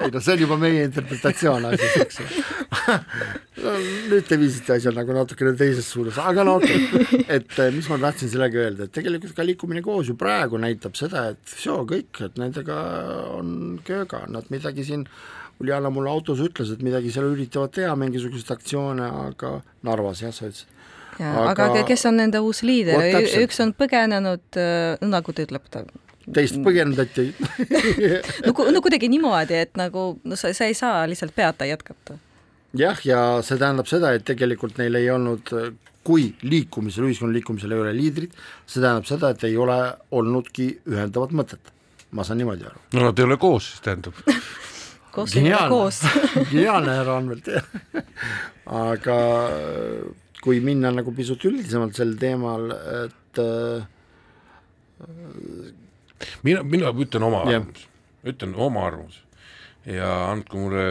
ei no see on juba meie interpretatsioon asjast, eks ju no, nüüd te viisite asja nagu natukene teises suunas, aga no okei okay., et mis ma tahtsin sellega öelda, et tegelikult ka liikumine koos ju praegu näitab seda, et soo kõik, et nendega on kööga, nad midagi siin Uljana mulle autos ütles, et midagi seal üritavad teha, mingisuguseid aktsioone, aga Narvas jah, sa ütlesid aga, aga kes on nende uus liider, üks on põgenenud, äh, nagu ta ütleb, ta teist põgendati no, no kuidagi niimoodi, et nagu no sa, sa ei saa lihtsalt peata jätkata. jah, ja see tähendab seda, et tegelikult neil ei olnud, kui liikumisel, ühiskonna liikumisel ei ole liidrit, see tähendab seda, et ei ole olnudki ühendavat mõtet. ma saan niimoodi aru. no nad ei ole koos, siis tähendab. Koos ei ole koos. Geniaalne härra Anvelt. Aga kui minna nagu pisut üldisemalt sel teemal, et äh, mina, mina ütlen oma Jah. arvamuse, ütlen oma arvamuse. Ja andke mulle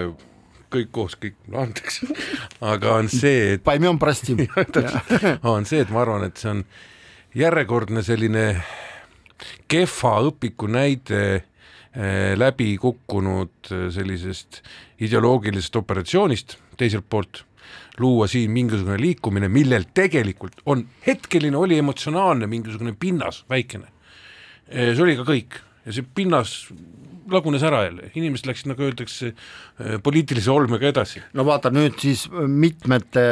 kõik koos kõik mulle andeks aga on see, et Prastim on see, et ma arvan, et see on järjekordne selline kehva õpiku näide läbi kukkunud eh, sellisest ideoloogilisest operatsioonist, teiselt poolt luua siin mingisugune liikumine, millel tegelikult on hetkeline, oli emotsionaalne mingisugune pinnas, väikene. see oli ka kõik ja see pinnas lagunes ära jälle, inimesed läksid, nagu öeldakse, poliitilise olmega edasi. no vaata nüüd siis mitmete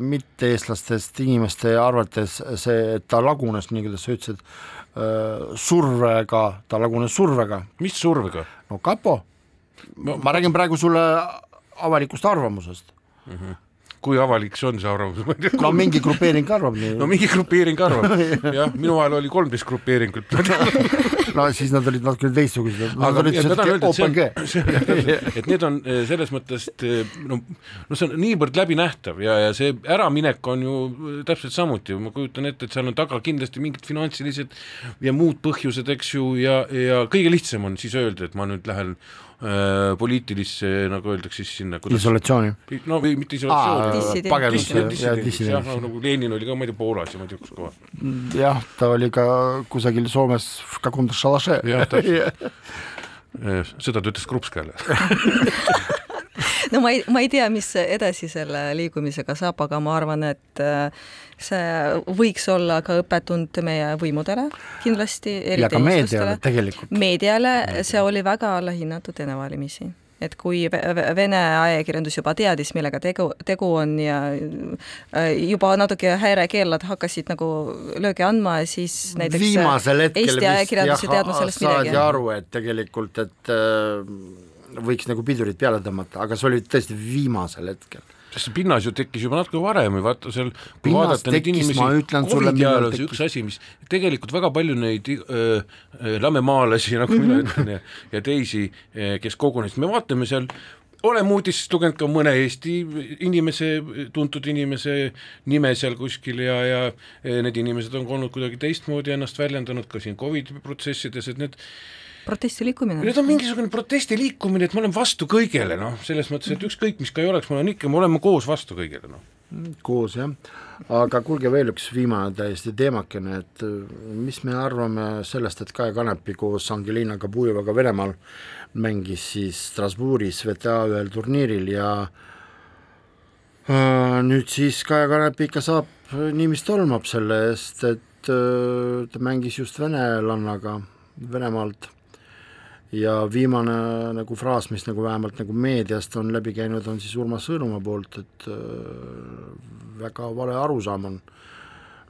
mitte-eestlastest inimeste arvates see, et ta lagunes, nii kuidas sa ütlesid, survega, ta lagunes survega, mis survega? no kapo. No- ma räägin praegu sulle avalikust arvamusest. kui avalik see on, see arvamus, no mingi grupeering arvab nii. No mingi grupeering arvab, jah, minu ajal oli kolmteist grupeeringut no siis nad olid natukene teistsugused, nad olid tahan öelda, et need on eh, selles mõttes eh, no, no see on niivõrd läbinähtav ja, ja see äraminek on ju eh, täpselt samuti, ma kujutan ette, et seal on taga kindlasti mingid finantsilised ja muud põhjused, eks ju, ja, ja kõige lihtsam on siis öelda, et ma nüüd lähen äh, Äh, poliitilisse, nagu öeldakse siis sinna kuidas... isolatsiooni? no või mitte isolatsiooni, dissident, jah, nagu Lenin oli ka, ma ei tea, Poolas ja ma ei tea, kus kohas. jah, ta oli ka kusagil Soomes, kakundas šalaše. jah, täpselt. seda ta ütles Krupskale no ma ei, ma ei tea, mis edasi selle liikumisega saab, aga ma arvan, et äh, see võiks olla ka õppetund meie võimudele kindlasti, ja ka meediale tegelikult. meediale, see oli väga allahinnatud enne valimisi et kui ve- ve- Vene ajakirjandus juba teadis, millega tegu, tegu on ja äh, juba natuke häirekellad hakkasid nagu löögi andma, siis näiteks viimasel hetkel Eesti ajakirjandus ei teadnud sellest saadi midagi. aru, et tegelikult, et äh, võiks nagu pidurid peale tõmmata, aga see oli tõesti viimasel hetkel. sest see pinnas ju tekkis juba natuke varem ja vaata seal, kui vaadata neid inimesi, üks asi, mis tegelikult väga palju neid öö, öö, lamemaalasi, nagu mina Mhm. ütlen ja, ja teisi, kes kogunesid, me vaatame seal oleme uudistest lugenud ka mõne Eesti inimese, tuntud inimese nime seal kuskil ja, ja need inimesed on olnud kuidagi teistmoodi ennast väljendanud ka siin Covidi protsessides, et need protestiliikumine. Need on mingisugune protestiliikumine, et ma olen vastu kõigele, noh, selles mõttes, et ükskõik, mis ka ei oleks, ma olen ikka, me oleme koos vastu kõigele, noh. koos jah, aga kuulge veel üks viimane täiesti teemakene, et äh, mis me arvame sellest, et Kaja Kanepi koos Angelina Kabujevaga Venemaal mängis siis Strasbourgis VTA ühel turniiril ja äh, nüüd siis Kaja Kanep ikka saab niimist tolmab selle eest, et äh, ta mängis just venelannaga Venemaalt ja viimane nagu fraas, mis nagu vähemalt nagu meediast on läbi käinud, on siis Urmas Sõõrumaa poolt, et äh, väga vale arusaam on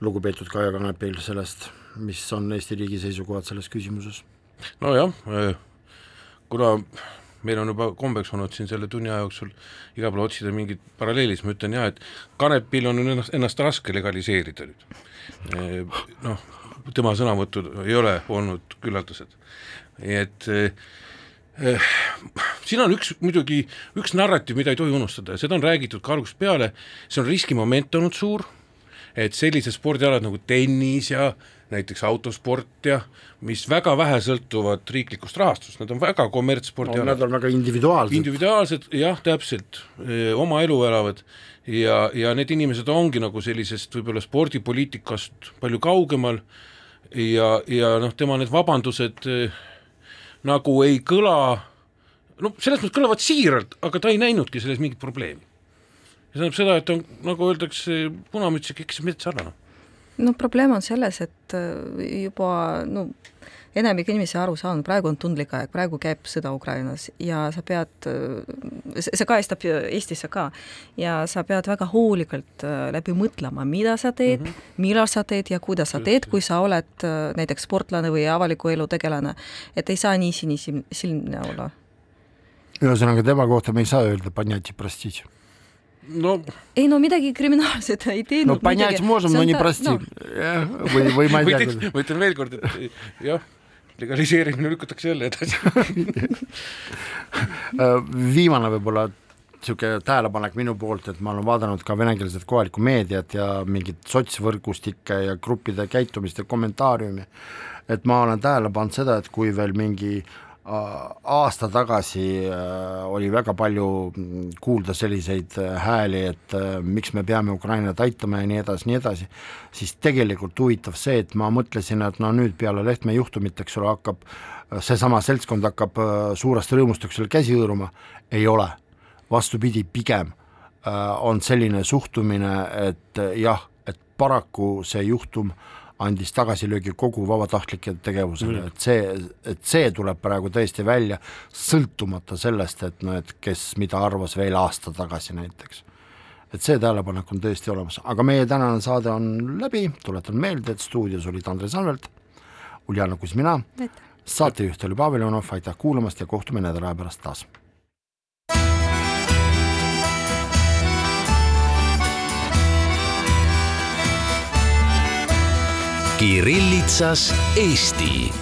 lugupeetud Kaja Kanepil sellest, mis on Eesti riigi seisukohad selles küsimuses. nojah, kuna meil on juba kombeks olnud siin selle tunni aja jooksul igal pool otsida mingit paralleeli, siis ma ütlen jah, et kanepil on ennast, ennast raske legaliseerida nüüd. noh, tema sõnavõtud ei ole olnud küllaldased, et eh, siin on üks muidugi, üks narratiiv, mida ei tohi unustada ja seda on räägitud ka algusest peale, see on riskimoment olnud suur, et sellised spordialad nagu tennis ja näiteks autosport ja mis väga vähe sõltuvad riiklikust rahastust, nad on väga no, kommertsspordialad Nad on väga individuaalsed. individuaalsed, jah, täpselt, oma elu elavad ja, ja need inimesed ongi nagu sellisest võib-olla spordipoliitikast palju kaugemal ja, ja noh, tema need vabandused eh, nagu ei kõla, no selles mõttes kõlavad siiralt, aga ta ei näinudki selles mingit probleemi. see tähendab seda, et on, nagu öeldakse, punamüts ja keksis metsa alla, noh. no probleem on selles, et äh, juba no enamik inimesi aru saanud, praegu on tundlik aeg, praegu käib sõda Ukrainas ja sa pead, see kajastab Eestisse ka, ja sa pead väga hoolikalt äh, läbi mõtlema, mida sa teed mm, -hmm. millal sa teed ja kuidas sa teed, kui sa oled äh, näiteks sportlane või avaliku elu tegelane, et ei saa nii sinisilmne olla. ühesõnaga, tema kohta me ei saa öelda, понятие простить no ei no midagi kriminaalset ei teinud. no понять можем, но не простить no.. või, või ma ei tea. ma ütlen veel kord, et jah legaliseerimine lükatakse jälle edasi. Viimane võib-olla niisugune tähelepanek minu poolt, et ma olen vaadanud ka venekeelset kohalikku meediat ja mingit sotsvõrgustikke ja gruppide käitumist ja kommentaariumi, et ma olen tähele pannud seda, et kui veel mingi äh, aasta tagasi äh, oli väga palju kuulda selliseid äh, hääli, et äh, miks me peame Ukrainat aitama ja nii edasi, nii edasi, siis tegelikult huvitav see, et ma mõtlesin, et no nüüd peale Lehtme juhtumit, eks ole, hakkab seesama seltskond hakkab suurest rõõmust, ole, käsi hõõruma, ei ole. vastupidi, pigem on selline suhtumine, et jah, et paraku see juhtum äh, andis tagasilöögi kogu vabatahtlike tegevusele. Et see, et see tuleb praegu tõesti välja, sõltumata sellest, et noh, et kes mida arvas veel aasta tagasi näiteks. et see tähelepanek on tõesti olemas, aga meie tänane saade on läbi, tuletan meelde, et stuudios olid Andres Anvelt, Uljana Kuzmina, saatejuht oli Pavel Jonov, aitäh kuulamast ja kohtume nädala aja pärast taas Kirillitsas Eesti